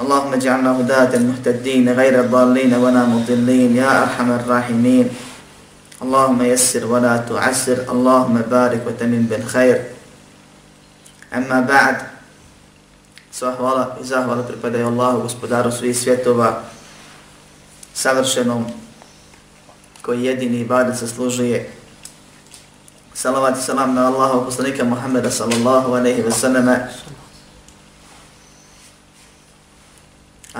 اللهم اجعلنا هداة المهتدين غير الضالين ولا مضلين يا أرحم الراحمين اللهم يسر ولا تعسر اللهم بارك وتمن بالخير أما بعد Sva hvala i zahvala pripadaju Allahu, gospodaru svih svjetova, savršenom, koji jedini ibadet zaslužuje. Salavat i salam na Allahu, poslanika Muhammeda sallallahu aleyhi ve sallame,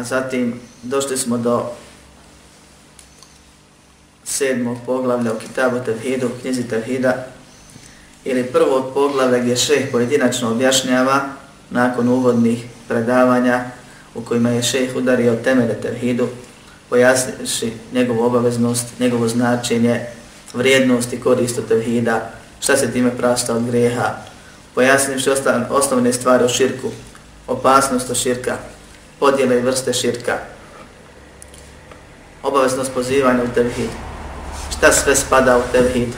A zatim došli smo do sedmog poglavlja u Kitabu Tevhidu, u knjizi Tevhida, ili prvog poglavlja gdje šeh pojedinačno objašnjava nakon uvodnih predavanja u kojima je šeh udario temelje Tevhidu, pojasniši njegovu obaveznost, njegovo značenje, vrijednost i korist od Tevhida, šta se time prasta od greha, pojasniši osnovne stvari o širku, opasnost od širka, podjele i vrste širka, obaveznost pozivanja u tevhid, šta sve spada u tevhid,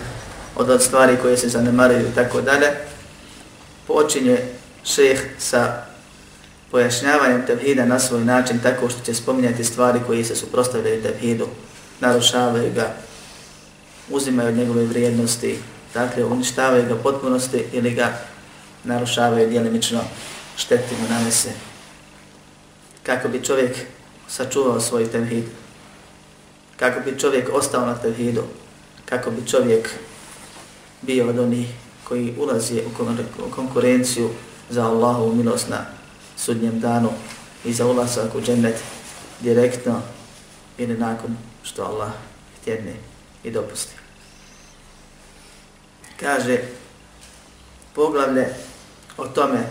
od od stvari koje se zanemaraju i tako dalje, počinje šeh sa pojašnjavanjem tevhida na svoj način tako što će spominjati stvari koje se suprostavljaju tevhidu, narušavaju ga, uzimaju od njegove vrijednosti, dakle uništavaju ga potpunosti ili ga narušavaju djelimično štetimo nanese kako bi čovjek sačuvao svoj tevhid, kako bi čovjek ostao na tevhidu, kako bi čovjek bio od onih koji ulazi u konkurenciju za Allahovu milost na sudnjem danu i za ulazak u džennet direktno ili nakon što Allah htjedne i dopusti. Kaže poglavlje o tome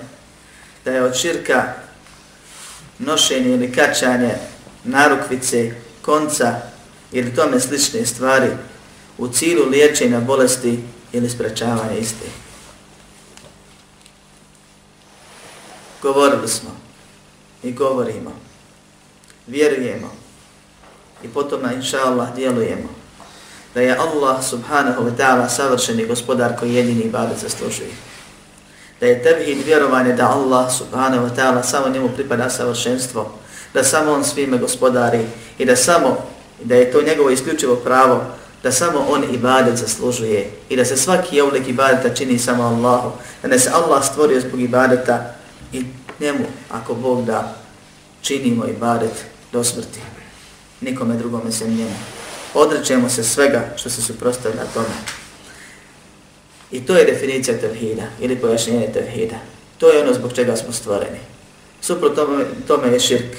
da je od širka nošenje ili kačanje narukvice, konca ili tome slične stvari u cilju liječenja bolesti ili sprečavanja iste. Govorili smo i govorimo, vjerujemo i potom, inša Allah, djelujemo da je Allah subhanahu wa ta'ala savršeni gospodar koji jedini ibadet zaslužuje da je tevhid vjerovanje da Allah subhanahu wa ta'ala samo njemu pripada savršenstvo, da samo on svime gospodari i da samo, da je to njegovo isključivo pravo, da samo on ibadet zaslužuje i da se svaki oblik ibadeta čini samo Allahu, da ne se Allah stvorio zbog ibadeta i njemu, ako Bog da, činimo ibadet do smrti. Nikome drugome se njemu. Odrećemo se svega što se suprostavlja tome. I to je definicija tevhida ili pojašnjenje tevhida. To je ono zbog čega smo stvoreni. Suprot tome, tome je širk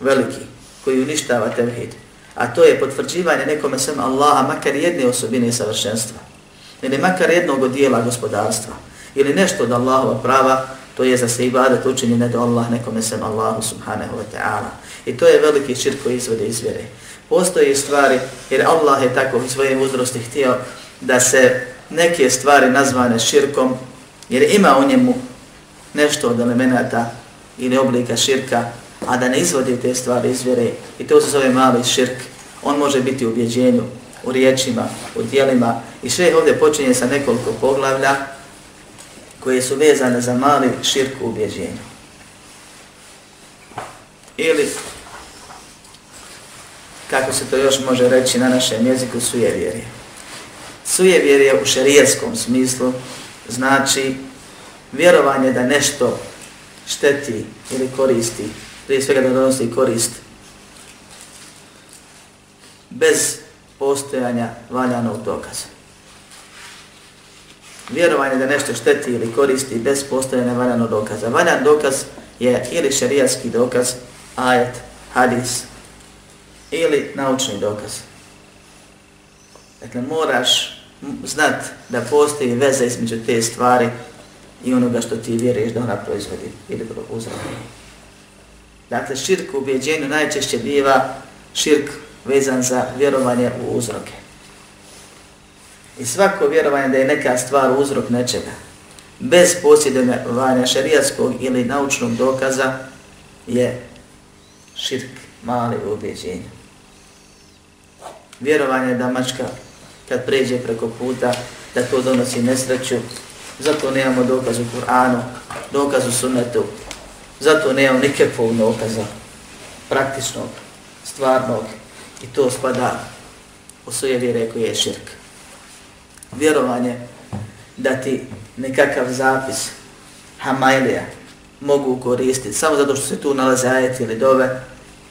veliki koji uništava tevhid. A to je potvrđivanje nekome sem Allaha makar jedne osobine savršenstva. Ili makar jednog dijela gospodarstva. Ili nešto od Allahova prava, to je za se ibadat učinje ne do Allah nekome sem Allahu subhanahu wa ta'ala. I to je veliki širk koji izvode iz vjere. Postoje stvari, jer Allah je tako u svojoj mudrosti htio da se neke stvari nazvane širkom, jer ima u njemu nešto od elemenata ili oblika širka, a da ne izvodi te stvari iz vjere. I to se zove mali širk. On može biti u objeđenju, u riječima, u dijelima. I sve ovdje počinje sa nekoliko poglavlja koje su vezane za mali širk u objeđenju. Ili, kako se to još može reći na našem jeziku, sujevjerje. Sujevjerje u šarijeskom smislu znači vjerovanje da nešto šteti ili koristi, prije svega da donosi korist bez postojanja valjanog dokaza. Vjerovanje da nešto šteti ili koristi bez postojanja valjanog dokaza. Valjan dokaz je ili šerijatski dokaz, ajet, hadis, ili naučni dokaz. Dakle, moraš znat da postoji veza između te stvari i onoga što ti vjeruješ da ona proizvodi ili uzrokuje. Dakle, širk u ubjeđenju najčešće biva širk vezan za vjerovanje u uzroke. I svako vjerovanje da je neka stvar uzrok nečega, bez posjedovanja šarijatskog ili naučnog dokaza, je širk mali u ubjeđenju. Vjerovanje da mačka kad pređe preko puta, da to donosi nesreću, zato nemamo dokaz u Kur'anu, dokaz u sunnetu, zato nemamo nikakvog dokaza praktičnog, stvarnog, i to spada u svoje vjere koji je širk. Vjerovanje da ti nekakav zapis Hamailija mogu koristiti samo zato što se tu nalaze ajeti ili dove,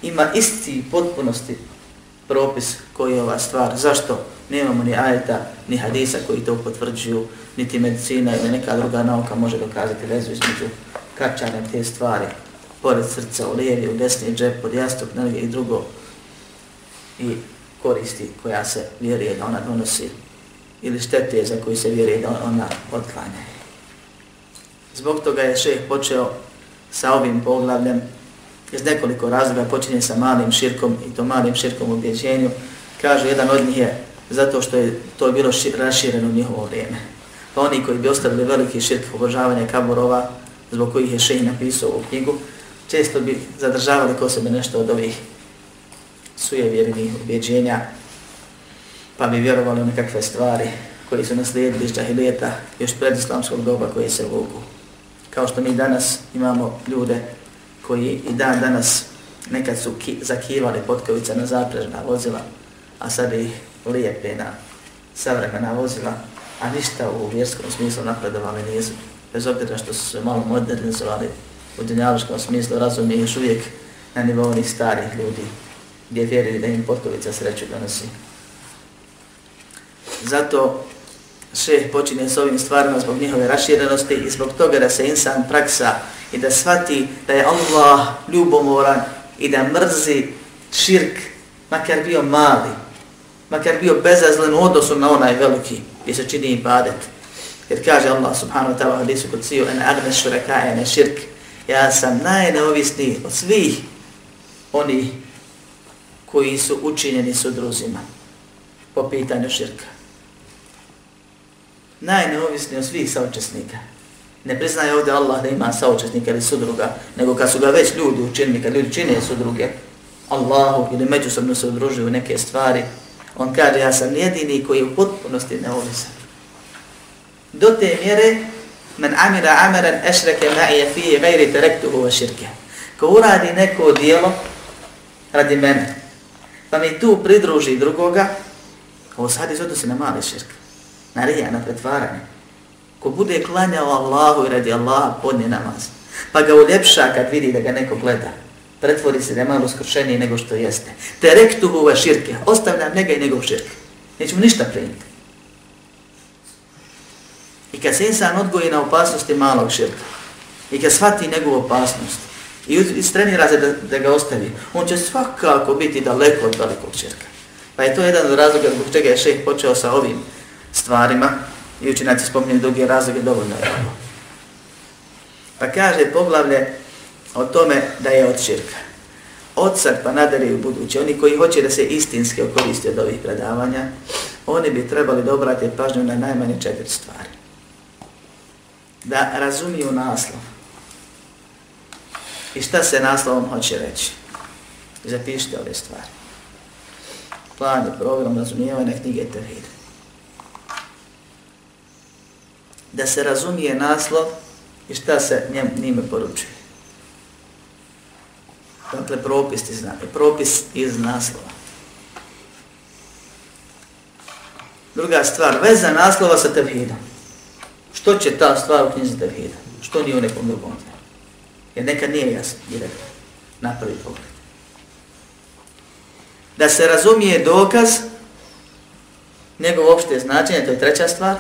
ima isti potpunosti propis koji je ova stvar. Zašto? Nemamo ni ajeta, ni hadisa koji to potvrđuju, niti medicina ili neka druga nauka može dokazati vezu između kačanja te stvari, pored srca, u lijevi, u desni džep, pod jastok, negdje i drugo, i koristi koja se vjeruje da ona donosi, ili štete za koju se vjeruje da ona otklanja. Zbog toga je šeh počeo sa ovim poglavljem, iz nekoliko razloga počinje sa malim širkom i to malim širkom u objeđenju. Kaže, jedan od njih je zato što je to bilo rašireno u njihovo vrijeme. Pa oni koji bi ostavili veliki širk obožavanja kaborova, zbog kojih je šeji napisao u knjigu, često bi zadržavali ko sebe nešto od ovih sujevjernih objeđenja, pa bi vjerovali u nekakve stvari koji su naslijedili iz džahilijeta još pred islamskog doba koji se vuku. Kao što mi danas imamo ljude koji i dan danas nekad su ki, zakivali potkovice na zaprežna vozila, a sad ih lijepe na savremena vozila, a ništa u vjerskom smislu napredovali nisu. Bez obzira što su se malo modernizovali u dunjaloškom smislu, razumije još uvijek na nivou onih starih ljudi, gdje vjerili da im potkovica sreću donosi. Zato šeh počinje s ovim stvarima zbog njihove raširenosti i zbog toga da se insan praksa i da shvati da je Allah ljubomoran i da mrzi širk, makar bio mali, makar bio bezazlen u odnosu na onaj veliki gdje se čini ibadet. Jer kaže Allah subhanahu wa ta'ala hadisu kod siju en agne šureka ene širk. Ja sam najneovisniji od svih oni koji su učinjeni su druzima po pitanju širka. Najneovisniji od svih saučesnika. Ne priznaje ovdje Allah da ima saučesnika ili sudruga, nego kad su ga već ljudi učinili, kad ljudi čine sudruge, Allahu ili međusobno se udružuju neke stvari, On kaže, ja sam jedini koji je u potpunosti neovisan. Do te mjere, men amira amaran ešreke ma'ije fije gajri terektuhu va širke. Ko uradi neko dijelo radi mene, pa mi tu pridruži drugoga, ovo sad iz odnosi na mali širk, na rija, na pretvaranje. Ko bude klanjao Allahu i radi Allaha podnije namaz, pa ga uljepša kad vidi da ga neko gleda, pretvori se da je malo skršeniji nego što jeste. Terektu huva širke, ostavljam njega i njegov širke. Nećemo ništa primiti. I kad se insan odgoji na opasnosti malog širka, i kad shvati njegovu opasnost, i istrenira se da, da ga ostavi, on će svakako biti daleko od velikog širka. Pa je to jedan od razloga zbog čega je šeh počeo sa ovim stvarima, i učinaci spominjeni drugi razloge dovoljno je Pa kaže poglavlje o tome da je od širka. Od sad pa nadalje u buduće, oni koji hoće da se istinski okoriste od ovih predavanja, oni bi trebali da obrate pažnju na najmanje četiri stvari. Da razumiju naslov. I šta se naslovom hoće reći? Zapišite ove stvari. Plan i program razumijevanja knjige Tevhid. Da se razumije naslov i šta se njim, njime poručuje. Dakle, propis iz, propis iz naslova. Druga stvar, veza naslova sa tevhidom. Što će ta stvar u knjizi tevhida? Što nije u nekom drugom tijelu? Jer nekad nije jasno, direktno, na prvi pogled. Da se razumije dokaz, njegov opšte značenje, to je treća stvar.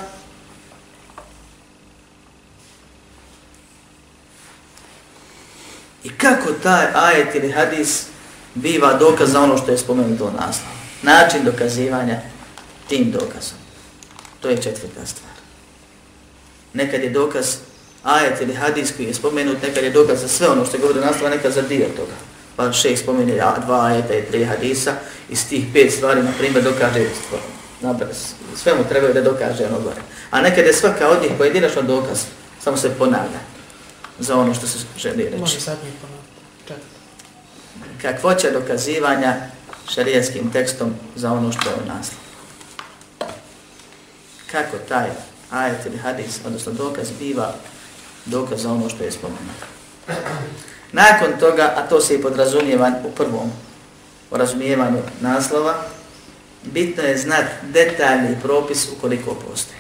I kako taj ajet ili hadis biva dokaz za ono što je spomenuto u naslovu. Način dokazivanja tim dokazom. To je četvrta stvar. Nekad je dokaz ajet ili hadis koji je spomenut, nekad je dokaz za sve ono što je govorio naslova, nekad za dio toga. Pa šeh spomeni dva ajeta i tri hadisa, iz tih pet stvari, na primjer, dokaže sve mu trebaju da dokaže ono gore. A nekad je svaka od njih pojedinačno dokaz, samo se ponavlja za ono što se želi reći. Može sad mi. Kakvoća dokazivanja šarijetskim tekstom za ono što je u naslov. Kako taj ajet ili hadis, odnosno dokaz, biva dokaz za ono što je spomenuto. Nakon toga, a to se i podrazumijeva u prvom o razumijevanju naslova, bitno je znat detaljni propis ukoliko postoji.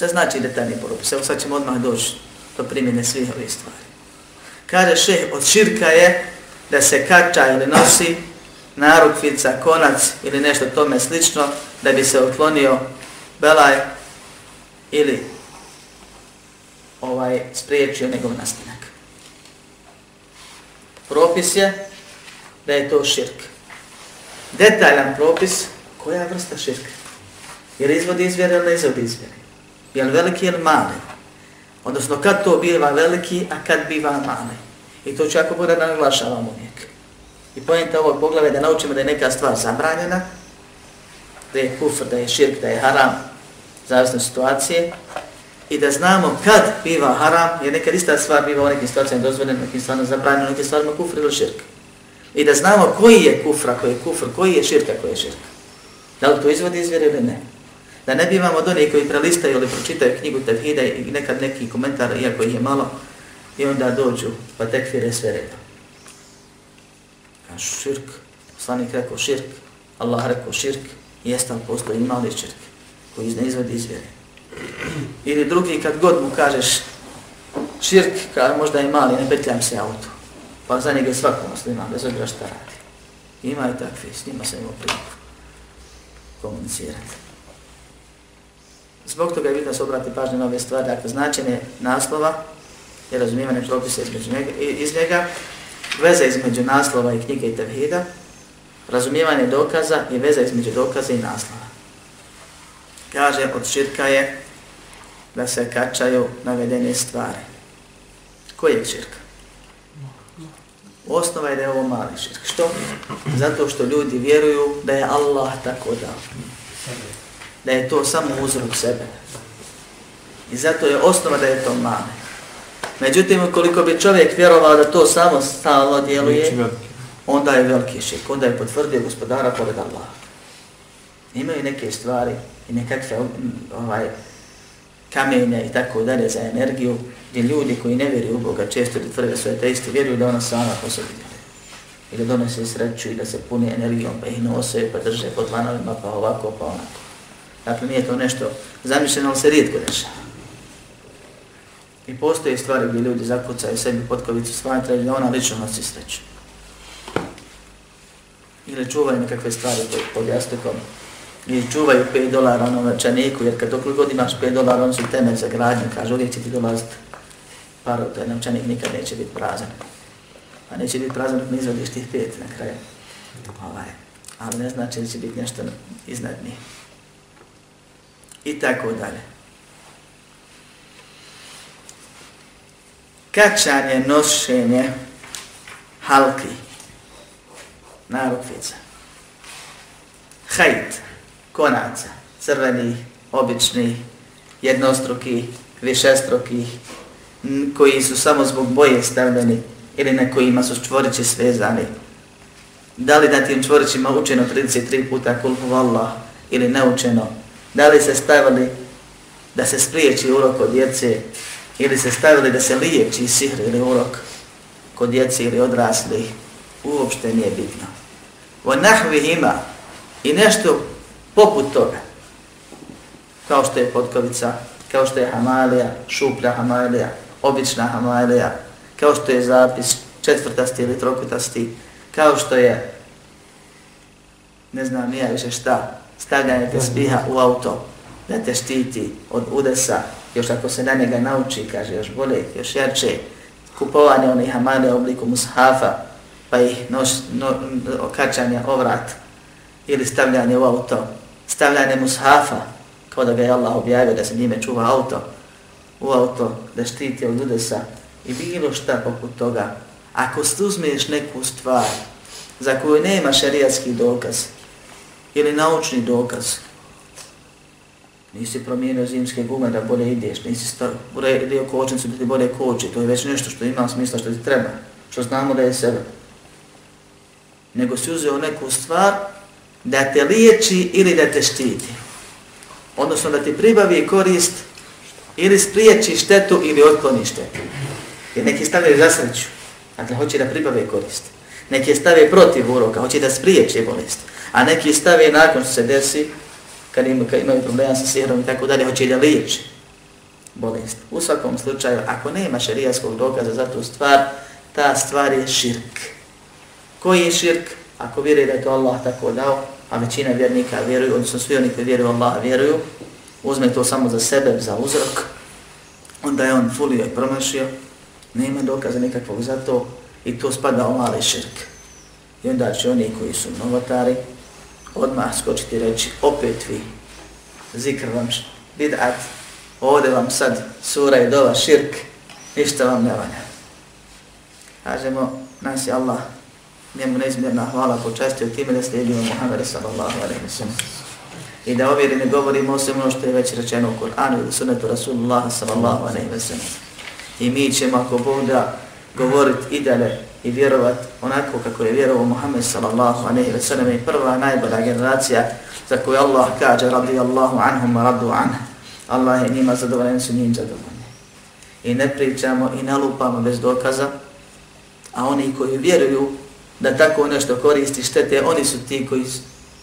Šta znači detaljni propis? Evo sad ćemo odmah doći do primjene svih ovih stvari. Kaže šeh, od širka je da se kača ili nosi narukvica, konac ili nešto tome slično da bi se otklonio belaj ili ovaj spriječio njegov nastanak. Propis je da je to širk. Detaljan propis, koja vrsta širka? Jer izvodi izvjere ili ne izvodi izvjere. Je li veliki ili mali? Odnosno, kad to biva veliki, a kad biva mali? I to ću ako bude da naglašavam uvijek. I pojenta ovog poglave da naučimo da je neka stvar zabranjena, da je kufr, da je širk, da je haram, zavisno situacije, i da znamo kad biva haram, jer nekad ista stvar biva u nekim situacijama dozvoljena, nekim stvarima zabranjena, nekim stvarima kufr ili širk. I da znamo koji je kufra, koji je kufr, koji je širka, koji je širka. Da li to izvodi izvjer ili ne? Da ne bivamo od onih koji prelistaju ili pročitaju knjigu Tevhida i nekad neki komentar, iako je malo, i onda dođu pa tekfire sve reda. Kažu širk, poslanik rekao širk, Allah rekao širk, jeste li postoji mali širk koji ne izvodi izvjeri. Ili drugi, kad god mu kažeš širk, kada možda je mali, ne petljam se auto. Pa za njega svako muslima, bez obzira šta radi. Ima i takvi, s njima se imao priliku komunicirati. Zbog toga je bitno se obrati pažnje na ove stvari, dakle značenje naslova i razumijevanje propisa između njega, iz njega, veza između naslova i knjige i tevhida, razumijevanje dokaza i veza između dokaza i naslova. Kaže, od širka je da se kačaju navedene stvari. Koji je širka? Osnova je da je ovo mali širk. Što? Zato što ljudi vjeruju da je Allah tako dao. Da je to samo uzrok sebe. I zato je osnova da je to mali. Međutim, koliko bi čovjek vjerovao da to samo stalno djeluje, onda je veliki širk. Onda je potvrdio gospodara pored Allaha. Imaju neke stvari i nekakve ovaj, kamenja i tako dalje za energiju, gdje ljudi koji ne vjeruju u Boga često da tvrde svoje teisti, vjeruju da ona sama po sebi djeluje. I da donose sreću i da se puni energijom, pa ih nose, pa drže pod lanovima, pa ovako, pa onako. Dakle, nije to nešto zamišljeno, ali se rijetko dešava. I postoje stvari gdje ljudi zakucaju sebi potkovicu smatraju da ona lično nosi sreću. Ili čuvaju nekakve stvari pod jastukom, i čuvaju 5 dolara na večaniku, jer kad dok god imaš 5 dolara, on su temelj za gradnju, kaže, uvijek će ti dolaziti par taj novčanik nikad neće biti prazan. A neće biti prazan dok ne izvadiš tih 5 na kraju. Ovaj. Ali ne znači da će biti nešto iznad njih. I tako dalje. Kačanje, nošenje, halki, narukvica, hajt, konaca, crvenih, običnih, jednostrukih, višestrukih, koji su samo zbog boje stavljeni ili na kojima su čvorići svezani. Da li na tim čvorićima učeno 33 puta kulhu Allah ili neučeno? Da li se stavili da se spriječi urok od djece ili se stavili da se liječi sihr ili urok kod djece ili odraslih? Uopšte nije bitno. O nahvih ima i nešto poput toga. Kao što je potkovica, kao što je hamalija, šuplja hamalija, obična hamalija, kao što je zapis četvrtasti ili trokutasti, Kao što je, ne znam nija više šta, stavljanje tesbiha u auto, da te štiti od udesa, još ako se na njega nauči, kaže, još bolje, još jače, kupovanje onih amale u obliku mushafa, pa ih noš, no, okačanje ovrat, ili stavljanje u auto, stavljanje mushafa, kao da ga je Allah objavio da se njime čuva auto, u auto, da štiti od udesa, i bilo šta poput toga, ako stuzmeš neku stvar za koju nema šarijatski dokaz ili naučni dokaz, nisi promijenio zimske gume da bolje ideš, nisi uredio kočnicu da ti bolje koči, to je već nešto što ima smisla što ti treba, što znamo da je sebe. Nego si uzeo neku stvar da te liječi ili da te štiti. Odnosno da ti pribavi korist ili spriječi štetu ili otkloni štetu. Jer neki stavljaju za sreću, dakle hoće da pribave korist. Neki stave protiv uroka, hoće da spriječe bolest. A neki stave nakon što se desi, kad imaju, kad imaju problema sa sihrom i tako dalje, hoće da liječi bolest. U svakom slučaju, ako nema šarijaskog dokaza za tu stvar, ta stvar je širk. Koji je širk? Ako vjeruje da je to Allah tako dao, a većina vjernika vjeruju, odnosno svi oni koji vjeruju Allah vjeruju, uzme to samo za sebe, za uzrok, onda je on fulio i promašio, nema dokaza nikakvog za to i to spada u mali širk. I onda će oni koji su novotari odmah skočiti reći opet vi, zikr vam bid'at, ovdje vam sad sura i dova širk, ništa vam ne valja. Kažemo, nas je Allah, njemu neizmjerna hvala počastio time da slijedimo Muhammed sallallahu alaihi wa sallam. I da ovjeri ne govorimo osim ono što je već rečeno u Kur'anu i sunetu Rasulullah sallallahu alaihi wa sallam. I mi ćemo ako Bog da govoriti i dalje i vjerovat onako kako je vjerovao Muhammed sallallahu alaihi ve sallam i prva najbolja generacija za koju Allah kaže radijallahu anhum radu anh. Allah je njima zadovoljen, su njim zadovoljni. I ne pričamo i ne lupamo bez dokaza, a oni koji vjeruju da tako nešto koristi štete, oni su ti koji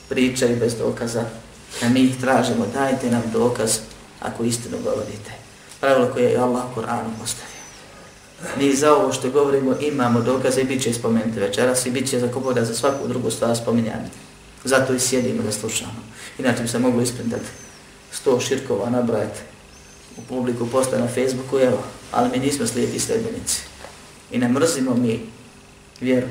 pričaju bez dokaza. A mi ih tražimo, dajte nam dokaz ako istinu govorite. Pravilo koje je Allah u Kur'anu postavio. Mi za ovo što govorimo imamo dokaze i bit će spomenuti večeras i bit će za kogoda za svaku drugu stvar spominjati. Zato i sjedimo da slušamo. Inače bi se moglo isprintati sto širkova nabrajati u publiku postoje na Facebooku, evo, ali mi nismo slijepi sledbenici. I ne mrzimo mi vjeru.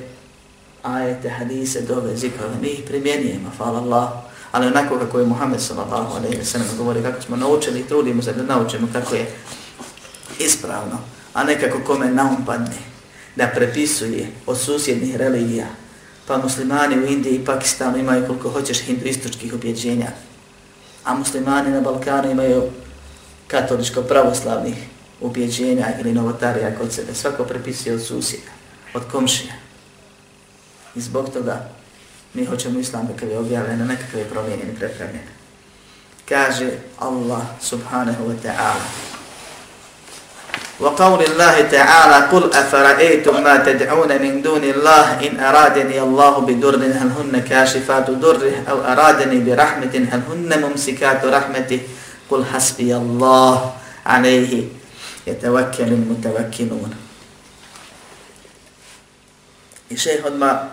Ajete, hadise, dove, zikove, mi ih primjenjujemo, hvala Allah. Ali onako kako je Muhammed sallallahu alaihi wa sallam govori, kako smo naučili i trudimo se da naučimo kako je ispravno a nekako kome naumpadne da prepisuje od susjednih religija, pa muslimani u Indiji i Pakistanu imaju koliko hoćeš hinduističkih objeđenja, a muslimani na Balkanu imaju katoličko-pravoslavnih ubjeđenja ili novotarija kod sebe. Svako prepisuje od susjeda, od komšija. I zbog toga mi hoćemo islam kakav je objavljen, nekakav je promijenjen i prepravljen. Kaže Allah subhanahu wa ta'ala وقول الله تعالى قل أفرأيتم ما تدعون من دون الله إن أرادني الله بدر هل هن كاشفات دره أو أرادني برحمة هل هن ممسكات رحمته قل حسبي الله عليه يتوكل المتوكلون I šeh odmah,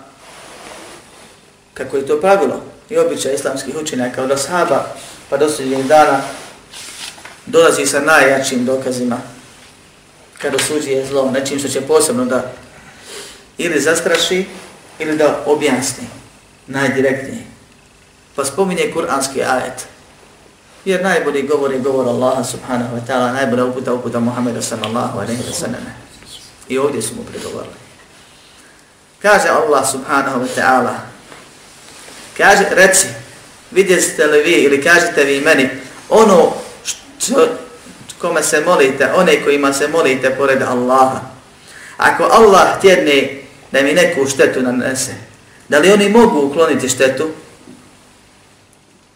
kako je to pravilo i običaj islamskih učenjaka od ashaba pa do sudnjeg dana, dolazi sa najjačim dokazima kad osuđuje zlo, nečim što će posebno da ili zastraši ili da objasni najdirektnije. Pa spominje kuranski ajet. Jer najbolji govor je govor Allaha subhanahu wa ta'ala, najbolja uputa uputa Muhammeda sallallahu alaihi wa sallam. I ovdje su mu pregovorili. Kaže Allah subhanahu wa ta'ala, kaže, reci, vidjeste li vi ili kažete vi meni ono što, kome se molite, one kojima se molite pored Allaha. Ako Allah tjedne da mi neku štetu nanese, da li oni mogu ukloniti štetu?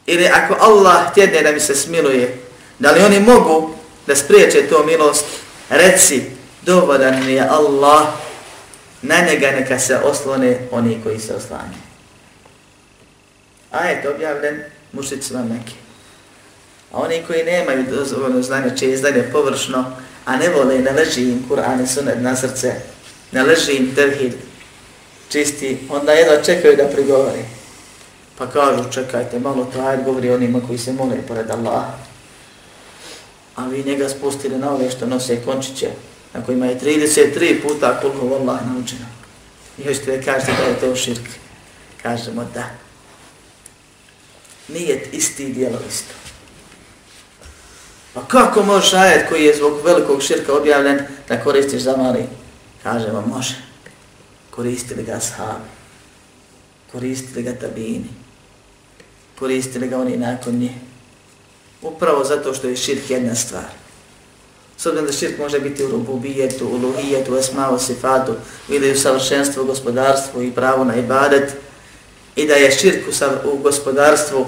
Ili ako Allah tjedne da mi se smiluje, da li oni mogu da spriječe to milost? Reci, dovoljan mi je Allah, na njega neka se oslone oni koji se oslanje. Ajet objavljen mušicima Mekije. A oni koji nemaju dozvoljeno znanje, će izdanje površno, a ne vole, ne leži im Kur'an i sunet na srce, ne leži im tevhid, čisti, onda jedva čekaju da prigovori. Pa kažu, čekajte malo, to ajde govori onima koji se mole pored Allaha. A vi njega spustili na ove što nose končiće, na kojima je 33 puta kulhu Allah naučeno. I hoćete da kažete da je to širk. Kažemo da. Nije isti dijelo isto. Pa kako možeš ajet koji je zbog velikog širka objavljen da koristiš za mali? Kaže vam, može. Koristili ga sahabi. Koristili ga tabini. Koristili ga oni nakon nje. Upravo zato što je širk jedna stvar. S obzirom da širk može biti u rububijetu, u luhijetu, u esmavu, sifatu, ili u savršenstvu, gospodarstvu i pravo na ibadet, i da je širk u gospodarstvu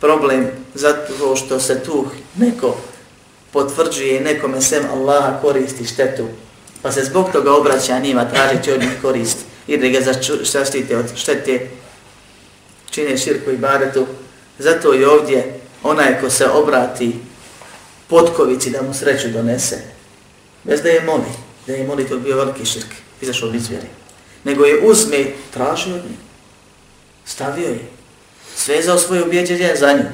problem zato što se tu neko potvrđuje nekome sem Allaha koristi štetu, pa se zbog toga obraća njima tražiti od njih korist. I da ga zaštite od štete, čine širku i baretu. Zato i ovdje onaj ko se obrati potkovici da mu sreću donese, bez da je moli, da je moli, to bio veliki širk, izašao od izvjeri, nego je uzme, traži od njih, stavio je, svezao svoje objeđenje za nju.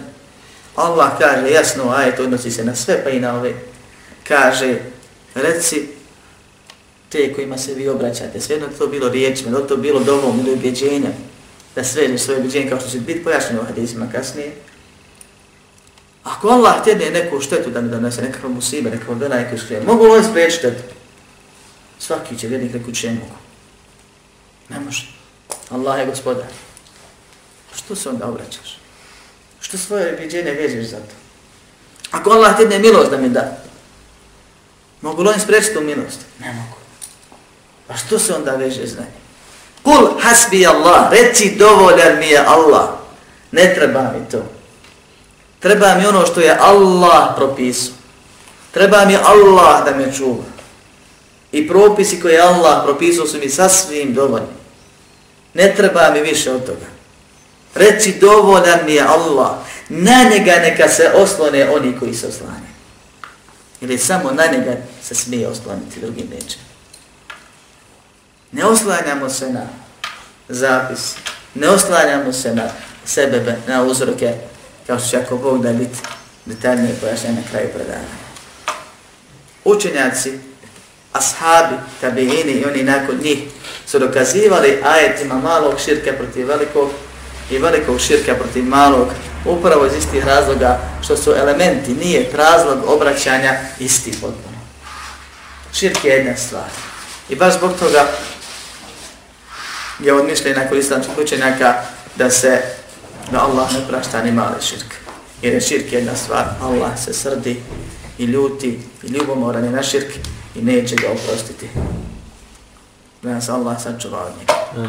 Allah kaže, jasno, ajet odnosi se na sve, pa i na ove, kaže, reci, te kojima se vi obraćate, sve jedno to bilo riječima, da to bilo dovom ili objeđenja, da svežeš svoje objeđenje kao što će biti pojašnjeno u hadisima kasnije. Ako Allah htjene neku štetu da mi donese, nekakva musiba, nekakva dana, nekakva iskrije, mogu li ovaj spriječi štetu? Svaki će vjernik reku će mogu. Ne može. Allah je gospodar. Što se onda obraćaš? Što svoje objeđenje vežeš za to? Ako Allah htjene milost da mi da, mogu li on spriječiti tu milost? Ne mogu. A što se onda veže za njim? Kul hasbi Allah, reci dovoljan mi je Allah. Ne treba mi to. Treba mi ono što je Allah propisao. Treba mi Allah da me čuva. I propisi koje Allah propisao su mi sasvim dovoljni. Ne treba mi više od toga. Reci dovoljan mi je Allah. Na njega neka se oslone oni koji se oslane. Ili samo na njega se smije osloniti drugim neće. Ne oslanjamo se na zapis, ne oslanjamo se na sebebe, na uzroke, kao što će ako Bog da biti detaljnije pojašnje na kraju predavanja. Učenjaci, ashabi, tabiini i oni nakon njih su dokazivali ajetima malog širka protiv velikog i velikog širka protiv malog upravo iz istih razloga što su elementi, nije razlog obraćanja isti potpuno. Širk je jedna stvar. I baš zbog toga je odmišljen nakon islamskih učenjaka da se da Allah ne prašta ni mali širk. Jer je širk jedna stvar, Allah se srdi i ljuti i ljubomoran je na širk i neće ga oprostiti. Da nas Allah sačuva od njega.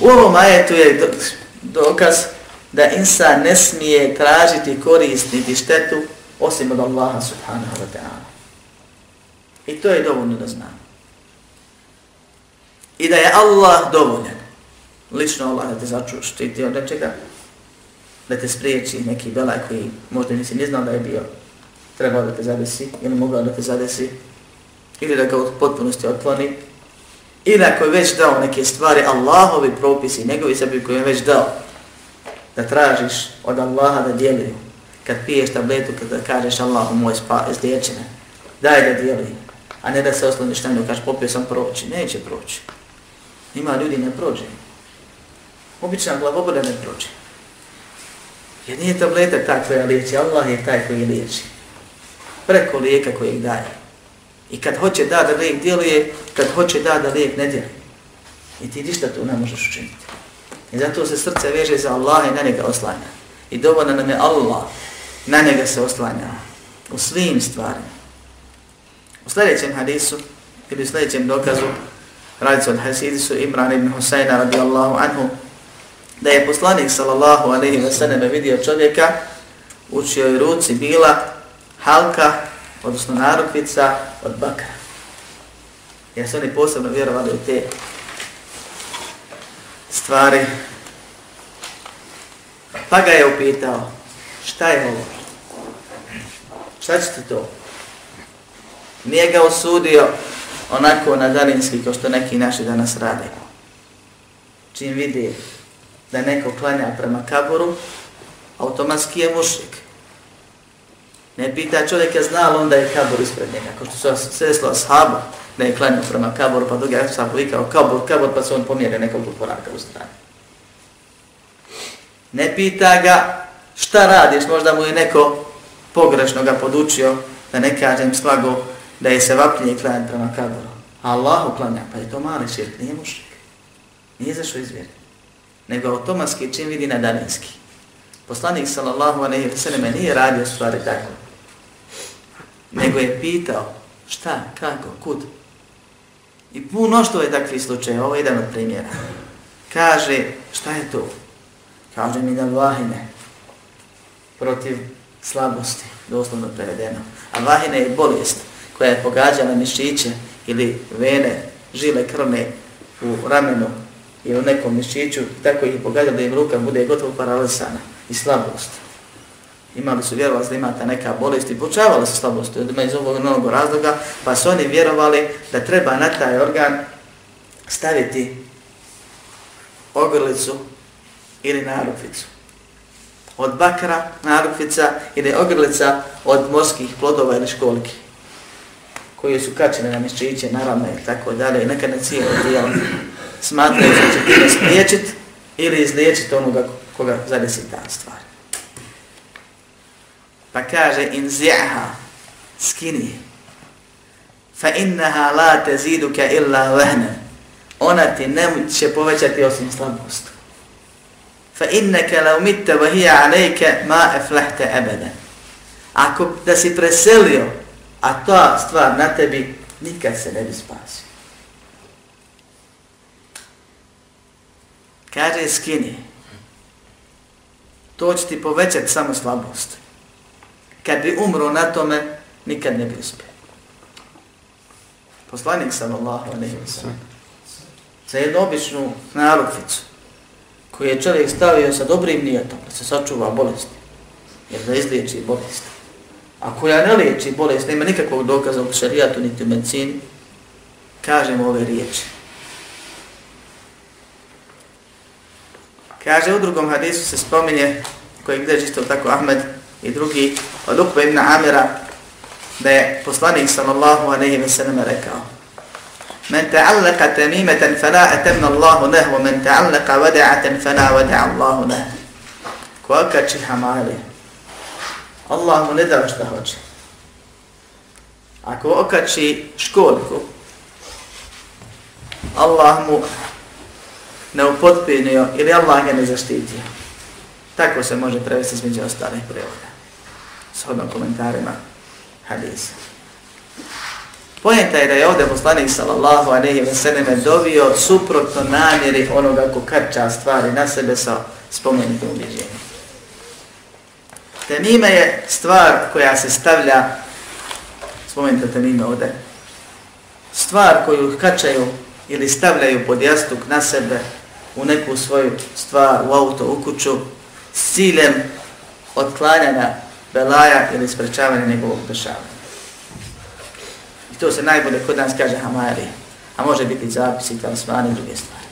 U ovom ajetu je dokaz da insan ne smije tražiti korist niti štetu osim od Allaha subhanahu wa ta'ala. I to je dovoljno da znamo i da je Allah dovoljan. Lično Allah da te začu štiti od nečega, da te spriječi neki belaj koji možda nisi ni znao da je bio, trebao da te zadesi ili mogao da te zadesi, ili da ga u potpunosti otkloni, ili ako je već dao neke stvari, Allahovi propisi, njegovi sebi koji je već dao, da tražiš od Allaha da djeluje. Kad piješ tabletu, kada kažeš Allahu moj spa, izliječene, daj da djeluje. A ne da se osloniš na nju, kažeš popio sam proći, neće proći. Ima ljudi ne prođe. Obična glavoboda ne prođe. Jer nije tableta ta koja liječi, Allah je taj koji liječi. Preko lijeka kojeg daje. I kad hoće da da lijek djeluje, kad hoće da da lijek ne djeluje. I ti ništa tu ne možeš učiniti. I zato se srce veže za Allaha i na njega oslanja. I dovoljno nam je Allah, na njega se oslanja. U svim stvarima. U sljedećem hadisu, ili u sljedećem dokazu, radi se od hasidisu Imran ibn Husayna radijallahu anhu, da je poslanik sallallahu alaihi wa sallam vidio čovjeka u čijoj ruci bila halka, odnosno narukvica od bakra. Jer su oni posebno vjerovali u te stvari. Pa ga je upitao, šta je ovo? Šta će ti to? Nije ga osudio onako na dalinski kao što neki naši danas rade. čim vidi da neko klanja prema kaboru, automatski je mušik. Ne pita čovjeka zna li onda je kabor ispred njega, kao što su sredstvo ashabu, da je klanio prema kaboru, pa drugi ashab vikao kabor, kabor, pa se on pomjerio nekoliko koraka u stranu. Ne pita ga šta radiš, možda mu je neko pogrešno ga podučio, da ne kažem slago, da je se vapljenje klanjati prema kaboru. Allah uklanja, pa je to mali širk, nije mušik. Nije zašao izvjeri. Nego automatski čim vidi na daninski. Poslanik sallallahu alaihi wa sallam nije radio stvari tako. Nego je pitao šta, kako, kud. I puno što je takvi slučaj, ovo je jedan od primjera. Kaže, šta je to? Kaže mi da vahine protiv slabosti, doslovno prevedeno. A vahine je bolest koja je pogađala mišiće ili vene, žile krvne u ramenu ili u nekom mišiću, tako ih pogađa pogađala da im ruka bude gotovo paralizana i slabost. Imali su vjerovali da imate neka bolest i počavala se slabost od iz ovog novog razloga, pa su oni vjerovali da treba na taj organ staviti ogrlicu ili narukvicu. Od bakra, narukvica ili ogrlica od morskih plodova ili školke koje su kačene na mišćiće, naravno i tako dalje, i neka ne cijelo tijelo smatraju da će time spriječit ili izliječiti onoga koga zadesi ta stvar. Pa kaže, in zi'ha, skini, fa innaha la taziduka illa vehne, ona ti ne će povećati osim slabost. Fa innaka law mitta wa hiya alayka ma aflahta abada. Ako da si preselio a ta stvar na tebi nikad se ne bi spasio. Kaže, skini. To će ti povećati samo slabost. Kad bi umro na tome, nikad ne bi uspio. Poslanik sam Allah, za jednu običnu narukvicu, koju je čovjek stavio sa dobrim nijetom, da se sačuva bolesti, jer da izliječi bolest. a koja ne liječi bolest, nema nikakvog dokaza u šarijatu niti u medicini, kažemo ove riječi. Kaže, u drugom hadisu se spominje, koji gdje isto tako Ahmed i drugi, od Ukbe ibn Amira, da je poslanik sallallahu alaihi ve sallam rekao, Men ta'allaka tamimatan fala atamna Allahu lahu, men ta'allaka wada'atan fala wada'a Allahu lahu. Ko akači hamali, Allah mu ne dao šta hoće. Ako okači školjku, Allah mu ne upotpinio ili Allah ga ne zaštitio. Tako se može prevesti između ostalih prevoda shodno komentarima hadisa. Pojenta je da je ovdje poslanik sallallahu aleyhi ve selleme dovio suprotno namjeri onoga ko krča stvari na sebe sa spomenutim ubjeđenjem. Temime je stvar koja se stavlja, spomenite temime ovdje, stvar koju kačaju ili stavljaju pod jastuk na sebe u neku svoju stvar, u auto, u kuću, s ciljem otklanjanja belaja ili sprečavanja njegovog dešavanja. I to se najbolje kod nas kaže hamari, a može biti zapis i talismani i druge stvari.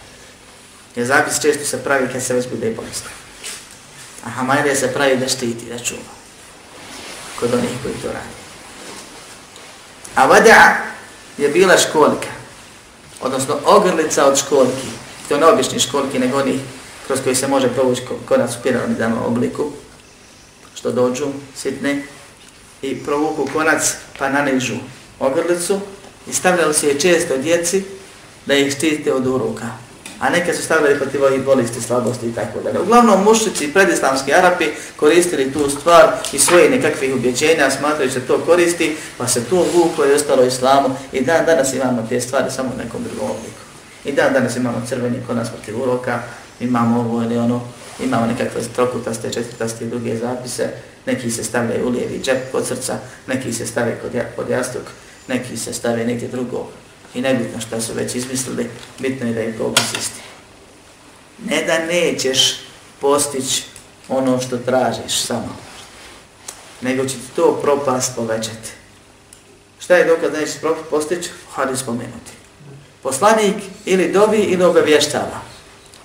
Jer zapis često se pravi kad se već bude bolestan. A Hamari se pravi da štiti, da čuva. Kod onih koji to radi. A vada je bila školika. Odnosno ogrlica od školki. To ne obični školki, nego onih kroz koji se može provući konac u piramidama obliku. Što dođu, sitne. I provuku konac pa nanižu ogrlicu. I stavljali se je često djeci da ih štite od uroka. a neke su stavljali protiv ovih bolesti, slabosti i tako dalje. Uglavnom mušici i predislamski Arapi koristili tu stvar i svoje nekakvih ubjeđenja, smatrajući se to koristi, pa se to vuklo i ostalo islamu i dan danas imamo te stvari samo u nekom drugom obliku. I dan danas imamo crveni konac protiv uroka, imamo ovo ili ono, imamo nekakve trokutaste, četvrtaste i druge zapise, neki se stavljaju u lijevi džep kod srca, neki se stave kod, ja, kod jastuk, neki se stave negdje drugo, I nebitno šta su već izmislili, bitno je da je propis isti. Ne da nećeš postići ono što tražiš samo, nego će ti to propast povećati. Šta je dokaz da nećeš postići? Hadi spomenuti. Poslanik ili dobi ili obavještava.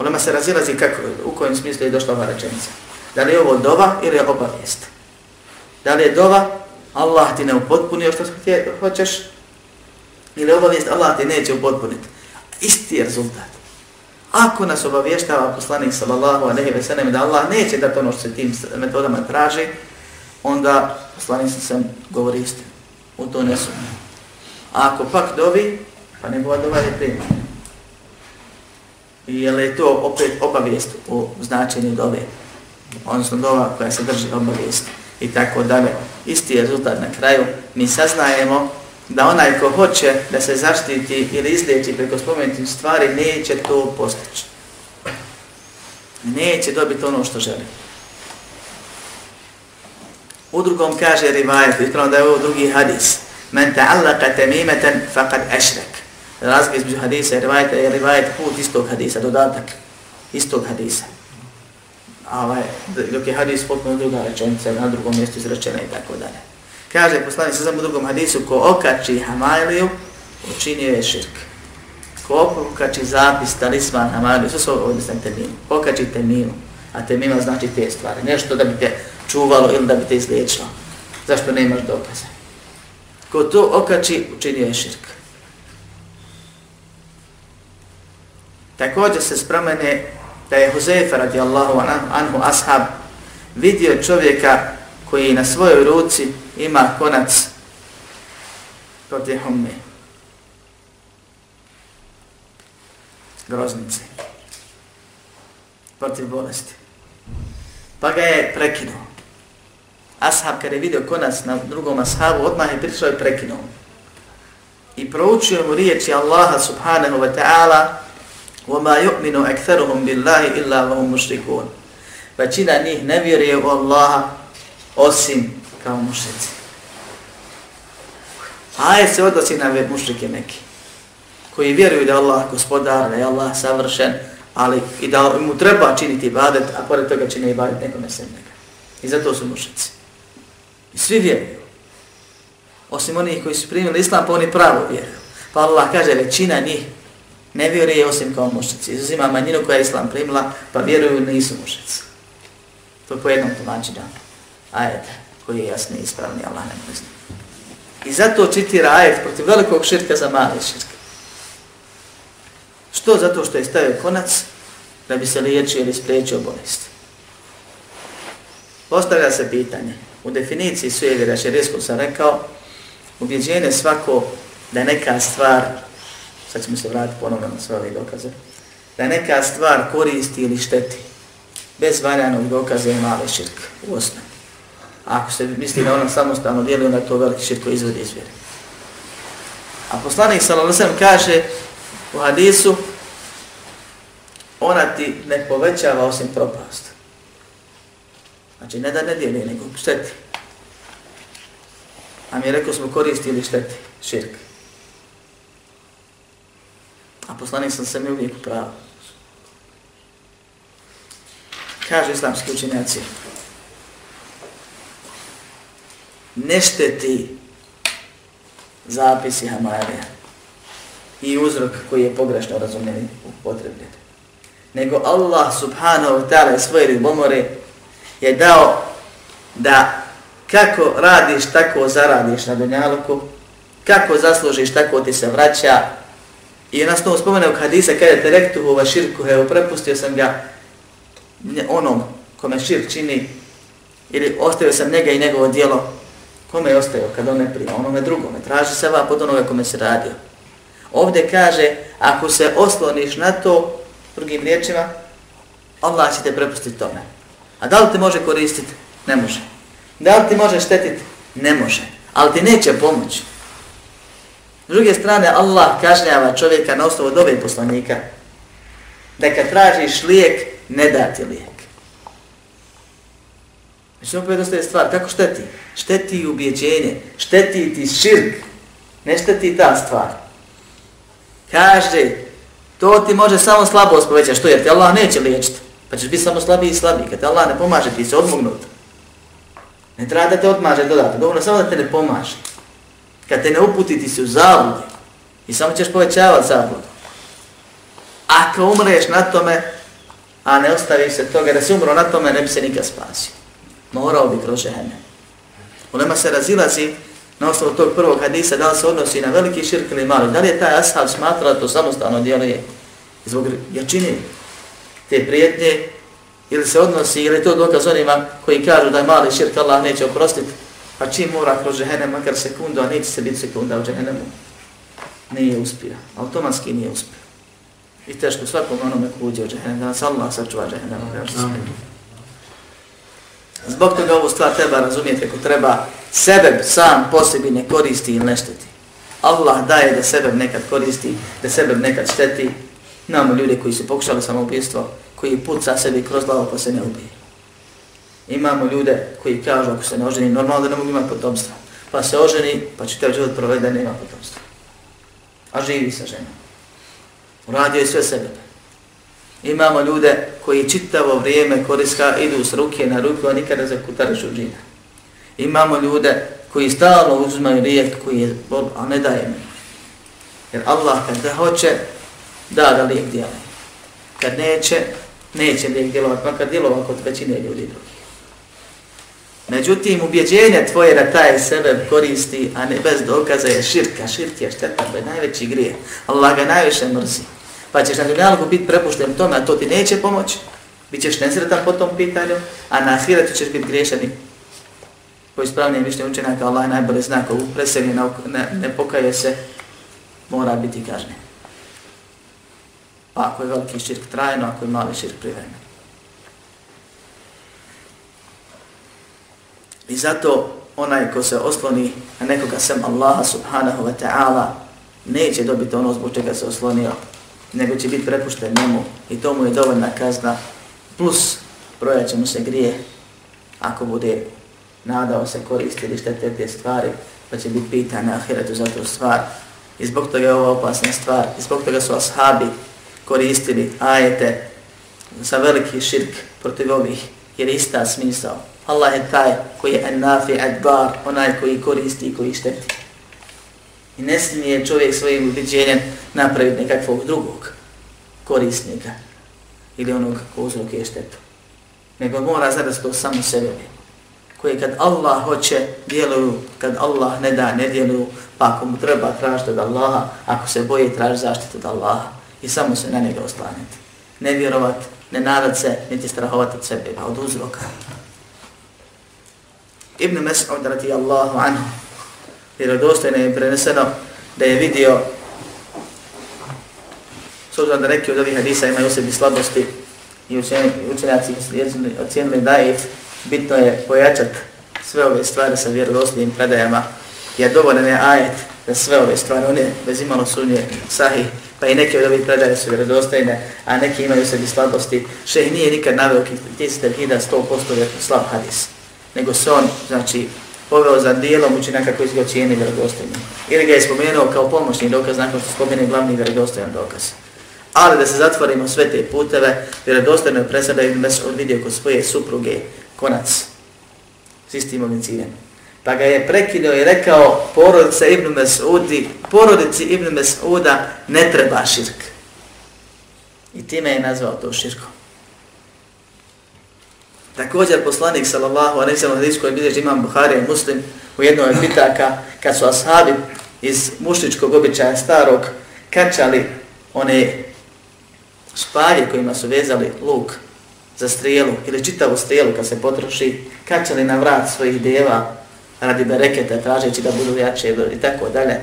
Onima se razilazi kako, u kojem smislu je došla ova rečenica. Da li je ovo dova ili je obavijest? Da li je dova, Allah ti ne upotpunio što hoćeš, ili obavijest, Allah ti neće upotpuniti. Isti je rezultat. Ako nas obavještava poslanik sallallahu alejhi ve sellem da Allah neće dati ono što se tim metodama traži, onda poslanik sam govori istinu. U to ne sumnje. A ako pak dovi, pa njegova dova je prima. I je li to opet obavijest u značenju dove? Odnosno dova koja se drži obavijest i tako dalje. Isti je rezultat na kraju. Mi saznajemo da onaj ko hoće da se zaštiti ili izliječi preko spomenutim stvari, neće to postići. Neće dobiti ono što želi. U drugom kaže rivajet, ispravno da je ovo drugi hadis. Men ta'allaka temimeten faqad ašrek. Razlika između hadisa i rivajeta je rivajet put istog hadisa, dodatak istog hadisa. A ovaj, dok je hadis potpuno druga rečenica, na drugom mjestu izrečena i tako dalje. Kaže poslanik sa u drugom hadisu, ko okači hamajliju, učinio je širk. Ko okači zapis, talisman, hamajliju, sve su ovdje sam teminu. Okači teminu, a temina znači te stvari. Nešto da bi te čuvalo ili da bi te izliječilo. Zašto ne imaš dokaze? Ko to okači, učinio je širk. Također se spremene da je Huzefa radijallahu anhu ashab vidio čovjeka koji na svojoj ruci ima konac protiv humme. Groznice. Protiv bolesti. Pa ga je prekinuo. Ashab kada je vidio konac na drugom ashabu, odmah je prišao i prekinuo. I proučio mu riječi Allaha subhanahu wa ta'ala وَمَا يُؤْمِنُ أَكْثَرُهُمْ بِاللَّهِ إِلَّا وَهُمْ مُشْرِكُونَ Većina njih ne vjeruje u Allaha osim kao mušrici. Ajet se odnosi na mušrike neki, koji vjeruju da je Allah gospodar, da je Allah savršen, ali i da mu treba činiti ibadet, a pored toga čini ibadet nekome sem njega. I zato su mušrici. I svi vjeruju. Osim onih koji su primili islam, pa oni pravo vjeruju. Pa Allah kaže, većina njih ne vjeruje osim kao mušrici. Izuzima manjinu koja je islam primila, pa vjeruju nisu mušrici. To je po jednom tumačenju. Ajet koji je jasni i ispravni, Allah ne zna. I zato čitira ajet protiv velikog širka za mali širka. Što? Zato što je stavio konac da bi se liječio ili spriječio bolest. Postavlja se pitanje. U definiciji sujevira širijskom sam rekao, ubjeđenje svako da neka stvar sad ćemo se vratiti ponovno na sve ove dokaze, da neka stvar koristi ili šteti, bez valjanog dokaza je male širk u osnovi. Ako se misli da ona samostalno dijeli, onda to veliki širk koji izvodi izvjeri. A poslanik Salosem kaže u hadisu, ona ti ne povećava osim propast. Znači, ne da ne dijeli, nego šteti. A mi rekao smo koristi ili šteti, širk. A poslanik sam se mi uvijek pravo. Kaže islamski učenjaci, ne šteti zapisi Hamarija i uzrok koji je pogrešno razumljen i upotrebljen. Nego Allah subhanahu wa ta'ala svoje ribomore je dao da kako radiš, tako zaradiš na dunjaluku, kako zaslužiš, tako ti se vraća, I nas to spomene hadisa kada te rektuhu va širku, evo prepustio sam ga onom kome širk čini, ili ostavio sam njega i njegovo dijelo, kome je ostavio kad on ne prima, onome drugome, traži se vap od onoga kome se radio. Ovdje kaže, ako se osloniš na to, drugim riječima, Allah će te prepustiti tome. A da li te može koristiti? Ne može. Da li ti može štetiti? Ne može. Ali ti neće pomoći. S druge strane, Allah kažnjava čovjeka na osnovu dobe poslanika da kad tražiš lijek, ne da ti lijek. Znači, opet ostaje stvar, kako šteti? Šteti i ubjeđenje, šteti ti širk, ne šteti ta stvar. Kaže, to ti može samo slabost povećati, što jer te Allah neće liječiti, pa ćeš biti samo slabiji i slabiji. Kad te Allah ne pomaže, ti se odmognut. Ne treba da te odmaže dodatno, dovoljno samo da te ne pomaže kad te ne uputi ti se u zabludi i samo ćeš povećavati zabludu. Ako umreš na tome, a ne ostavi se toga da se umro na tome, ne bi se nikad spasio. Morao bi kroz žene. U nema se razilazi na osnovu tog prvog hadisa, da li se odnosi na veliki širk ili mali. Da li je taj ashab smatrao da to samostalno dijelo je zbog jačine te prijetnje ili se odnosi, ili to dokaz onima koji kažu da je mali širk Allah neće oprostiti, pa čim mora kroz žehenem, makar sekundu, a neće se biti sekunda u žehenemu, nije uspio. Automatski nije uspio. I teško svakom onome ko uđe u džehennem, da nas Allah sačuva džehennema. Zbog toga ovu stvar treba razumijeti ako treba sebe sam po sebi ne koristi ili ne šteti. Allah daje da sebe nekad koristi, da sebe nekad šteti. Namo ljude koji su pokušali samoubistvo, koji puca sebi kroz glavu pa se ne ubije. Imamo ljude koji kažu ako se ne oženi, normalno da ne mogu imati potomstva. Pa se oženi, pa će taj život provede, nema potomstva. A živi sa ženom. Uradio je sve sebe. Imamo ljude koji čitavo vrijeme koriska idu s ruke na ruku, a nikada za kutariš u džina. Imamo ljude koji stalno uzmaju lijek koji je bol, a ne daje mi. Jer Allah kad da hoće, da da lijek djeluje. Kad neće, neće lijek djelovat, makar djelova kod većine ljudi drugi. Međutim, ubjeđenje tvoje da taj sebe koristi, a ne bez dokaza je širka. Širk je štetan, to je najveći grije. Allah ga najviše mrzi. Pa ćeš na dunjalku biti prepušten tome, a to ti neće pomoći. Bićeš nesretan po tom pitanju, a na ahiretu ćeš biti griješani. Po ispravnijem mišljenju učenjaka, Allah najbolje zna ko preseli ne, ne pokaje se, mora biti kažnjen. Pa ako je veliki širk trajno, ako je mali širk privremeno. I zato onaj ko se osloni na nekoga sem Allaha subhanahu wa ta'ala neće dobiti ono zbog čega se oslonio, nego će biti prepušten njemu i to mu je dovoljna kazna plus brojat će mu se grije ako bude nadao se koristiti štete te stvari pa će biti pitan na ahiretu za tu stvar. I zbog toga je ovo opasna stvar i zbog toga su ashabi koristili ajete sa veliki širk protiv ovih jer ista smisao. Allah je taj koji je nafi adbar, onaj koji koristi i koji šteti. I ne smije čovjek svojim ubiđenjem napraviti nekakvog drugog korisnika ili onog ko uzrokuje štetu. Nego mora zadati to samo sebe. Koji kad Allah hoće, djeluju, kad Allah ne da, ne djeluju, pa ako mu treba tražiti od Allaha, ako se boji traži zaštitu od Allaha i samo se na njega oslaniti. Ne vjerovat, ne nadat se, niti strahovat od sebe, a od uzroka. Ibn Mas'ud radijallahu anhu, jer dostojno je preneseno da je vidio, s obzirom da neki od ovih hadisa imaju u sebi slabosti i učenjaci ocijenili da je bitno je pojačati sve ove stvari sa vjerodostojnim predajama, jer dovoljen je ajet da sve ove stvari, one bez imalo sunje sahih, pa i neke od ovih predaje su vjerodostojne, a neki imaju u sebi slabosti. Šeh nije nikad naveo ti hida 100% je slab hadis nego se on, znači, poveo za dijelom učinaka koji su ga cijeni vjerodostojni. Ili ga je spomenuo kao pomoćni dokaz nakon što spomene glavni vjerodostojan dokaz. Ali da se zatvorimo sve te puteve, vjerodostojno je presada Ibn Mesud vidio kod svoje supruge konac s istim ovim ciljem. Pa ga je prekinuo i rekao porodice Ibn Mesudi, porodici Ibn Mesuda ne treba širk. I time je nazvao to širkom. Također poslanik sallallahu alejhi ve sellem hadis koji bilježi imam Buhari i Muslim u jednoj od pitaka kad su ashabi iz mušličkog običaja starog kačali one špalje kojima su vezali luk za strijelu ili čitavu strijelu kad se potroši, kačali na vrat svojih deva radi bereketa tražeći da budu jače i tako dalje.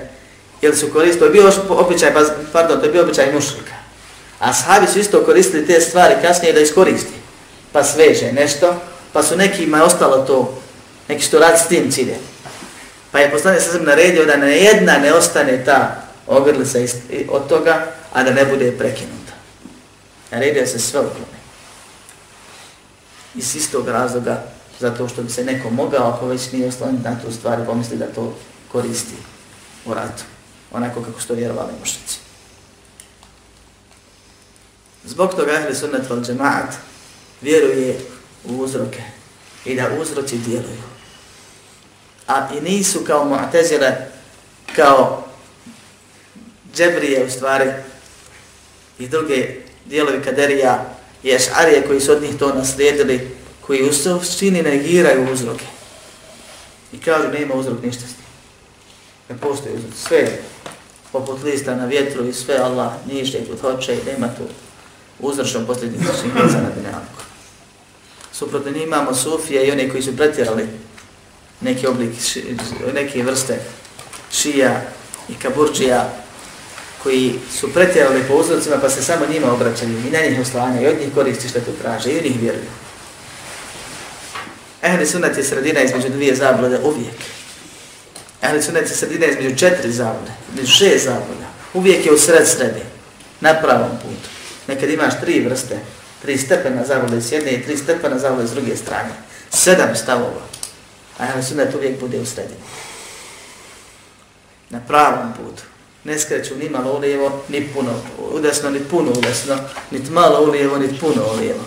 Jer su koristili, to je bio običaj, pa, pardon, to je bio običaj mušlika. A sahabi su isto koristili te stvari kasnije da iskoristi pa sveže nešto, pa su nekima ostalo to, neki što radi s tim cilje. Pa je poslanik sa naredio da ne jedna ne ostane ta ogrlica od toga, a da ne bude prekinuta. Naredio se sve uklone. Iz istog razloga, zato što bi se neko mogao, ako već nije osloniti na tu stvar, pomisli da to koristi u ratu. Onako kako što vjerovali mušnici. Zbog toga ahli sunnet val džemaat, vjeruje u uzroke i da uzroci djeluju. A i nisu kao mu'tezile, kao džebrije u stvari i druge dijelovi kaderija i ešarije koji su od njih to naslijedili, koji u suštini negiraju uzroke. I kažu nema uzrok ništa s njim. Ne postoji uzrok. Sve poput lista na vjetru i sve Allah ništa i kod hoće i nema tu uzročno posljedničnih veza na dinamiku. Suprotno imamo sufije i oni koji su pretjerali neki oblik, neke vrste šija i kaburđija koji su pretjerali po uzrocima pa se samo njima obraćaju i na njih oslanja i od njih koristi što tu traže i u njih vjeruju. Ehli sunat je sredina između dvije zablode uvijek. Ehli sunat je sredina između četiri zablode, između šest zabloda. Uvijek je u sred sredi, na pravom putu. Nekad imaš tri vrste, tri stepena zavole s jedne i tri stepena zavole s druge strane. Sedam stavova. A ehli sunat uvijek bude u sredini. Na pravom putu. Ne skreću ni malo ulijevo, ni puno udesno, ni puno udesno, ni malo ulijevo, ni puno ulijevo.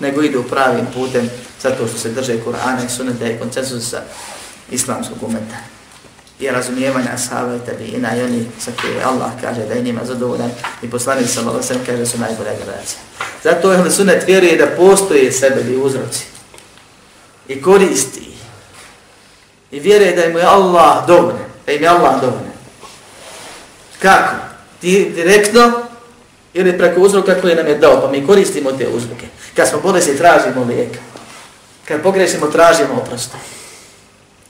Nego idu pravim putem zato što se drže Kur'ana i suneta i koncensusa islamskog umeta i razumijevanja ashaba i tabijina i oni sa koje Allah kaže da je njima zadovoljan i poslanik sa malosem kaže da su najbolja generacija. Zato je sunet vjeruje da postoje sebe i uzroci i koristi i vjeruje da im je Allah dovoljan, da im je Allah dovoljan. Kako? Ti direktno ili preko uzroka koje nam je dao, pa mi koristimo te uzroke. Kad smo bolesti, tražimo lijeka. Kad pogrešimo, tražimo oprosta.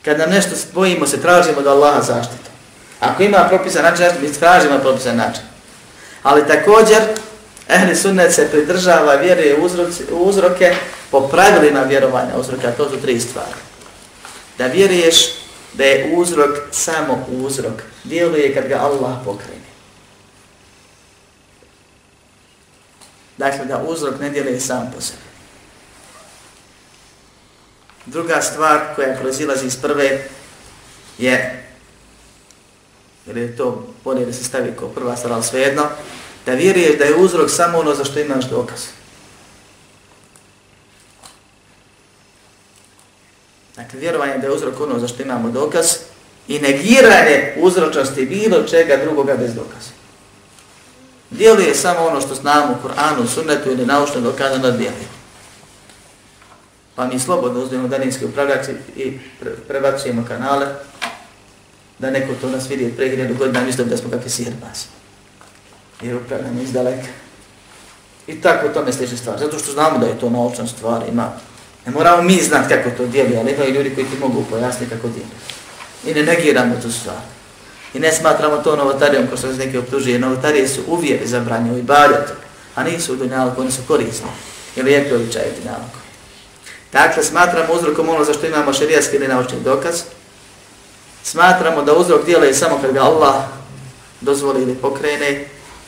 Kad nam nešto spojimo, se, tražimo da Allaha zaštite. Ako ima propisan način, mi tražimo propisan način. Ali također, ehli sunnet se pridržava vjere u uzroke po pravilima vjerovanja uzroka. To su tri stvari. Da vjeruješ da je uzrok samo uzrok. Djeluje kad ga Allah pokrene. Dakle, da uzrok ne djeluje sam po sebi. Druga stvar koja proizilazi iz prve je, jer je to bolje da se stavi kao prva stvar, ali svejedno, da vjeruješ da je uzrok samo ono za što imaš dokaz. Dakle, vjerovanje da je uzrok ono za što imamo dokaz i negiranje uzročnosti bilo čega drugoga bez dokaza. Djeluje samo ono što znamo u Koranu, sunnetu ili naučno dokazano djeluje pa mi slobodno uzmemo daljinski upravljač i pre, prebacujemo kanale, da neko to nas vidi pre hiljadu godina, mislim da smo kakvi sihrbazi. Jer upravljamo iz daleka. I tako tome sliče stvar, zato što znamo da je to naučna stvar, ima. Ne moramo mi znati kako to djeluje, ali imaju ljudi koji ti mogu pojasniti kako dijeli. I ne negiramo tu stvar. I ne smatramo to novotarijom, ko što se neki optužuje. Novotarije su uvijek zabranjeni u ibadetu, a nisu u dunjalku, oni su korisni. Ili je to u dunjalku. Dakle, smatramo uzrokom ono za što imamo šerijatski ili naučni dokaz. Smatramo da uzrok djeluje je samo kad ga Allah dozvoli ili pokrene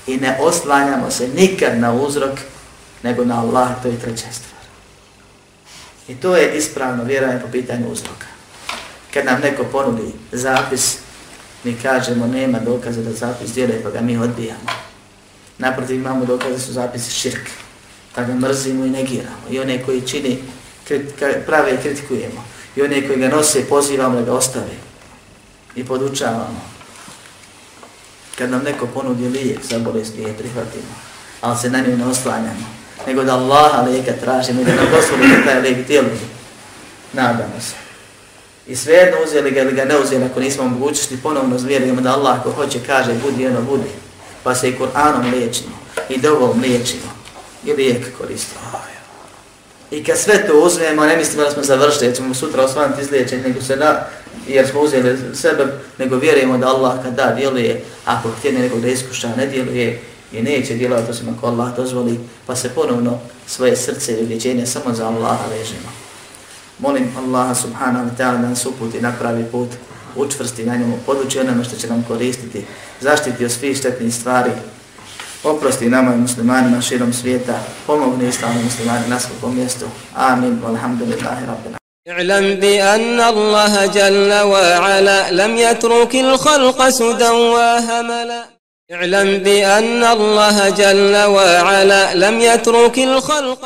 i ne oslanjamo se nikad na uzrok nego na Allah, to je treća stvar. I to je ispravno vjerovanje po pitanju uzroka. Kad nam neko ponudi zapis, mi kažemo nema dokaza da zapis djeluje, pa ga mi odbijamo. Naprotiv imamo dokaze su zapisi širk, pa ga mrzimo i negiramo. I one koji čini prave i kritikujemo. I one koji ga nose pozivamo da ga ostave i podučavamo. Kad nam neko ponudi lijek za bolest, nije prihvatimo, ali se na nju ne oslanjamo. Nego da Allaha lijeka tražimo i da nam dosvoli da taj lijek djeluje. Nadamo se. I svejedno uzeli ga ili ga ne uzeli, ako nismo mogućnosti, ponovno zvjerujemo da Allah ko hoće kaže budi ono budi. Pa se i Kur'anom liječimo i dovom liječimo i lijek koristimo. I kad sve to uzmemo, ne mislimo da smo završili, jer ćemo sutra osvaniti izliječenje, nego se da, jer smo uzeli sebe, nego vjerujemo da Allah kad da djeluje, ako htjene nekog da iskuša, ne djeluje i neće djelovati osim ako Allah dozvoli, pa se ponovno svoje srce i uvjeđenje samo za Allaha vežemo. Molim Allaha subhanahu wa ta'ala da nas uputi na pravi put, učvrsti na njemu, poduči onome što će nam koristiti, zaštiti od svih štetnih stvari, oprosti nama i muslimanima širom svijeta, pomogni islamu muslimani na svakom mjestu. Amin. Walhamdulillahi rabbina. اعلم بأن الله جل وعلا لم يترك الخلق سدى وهملا اعلم بأن الله جل وعلا لم يترك الخلق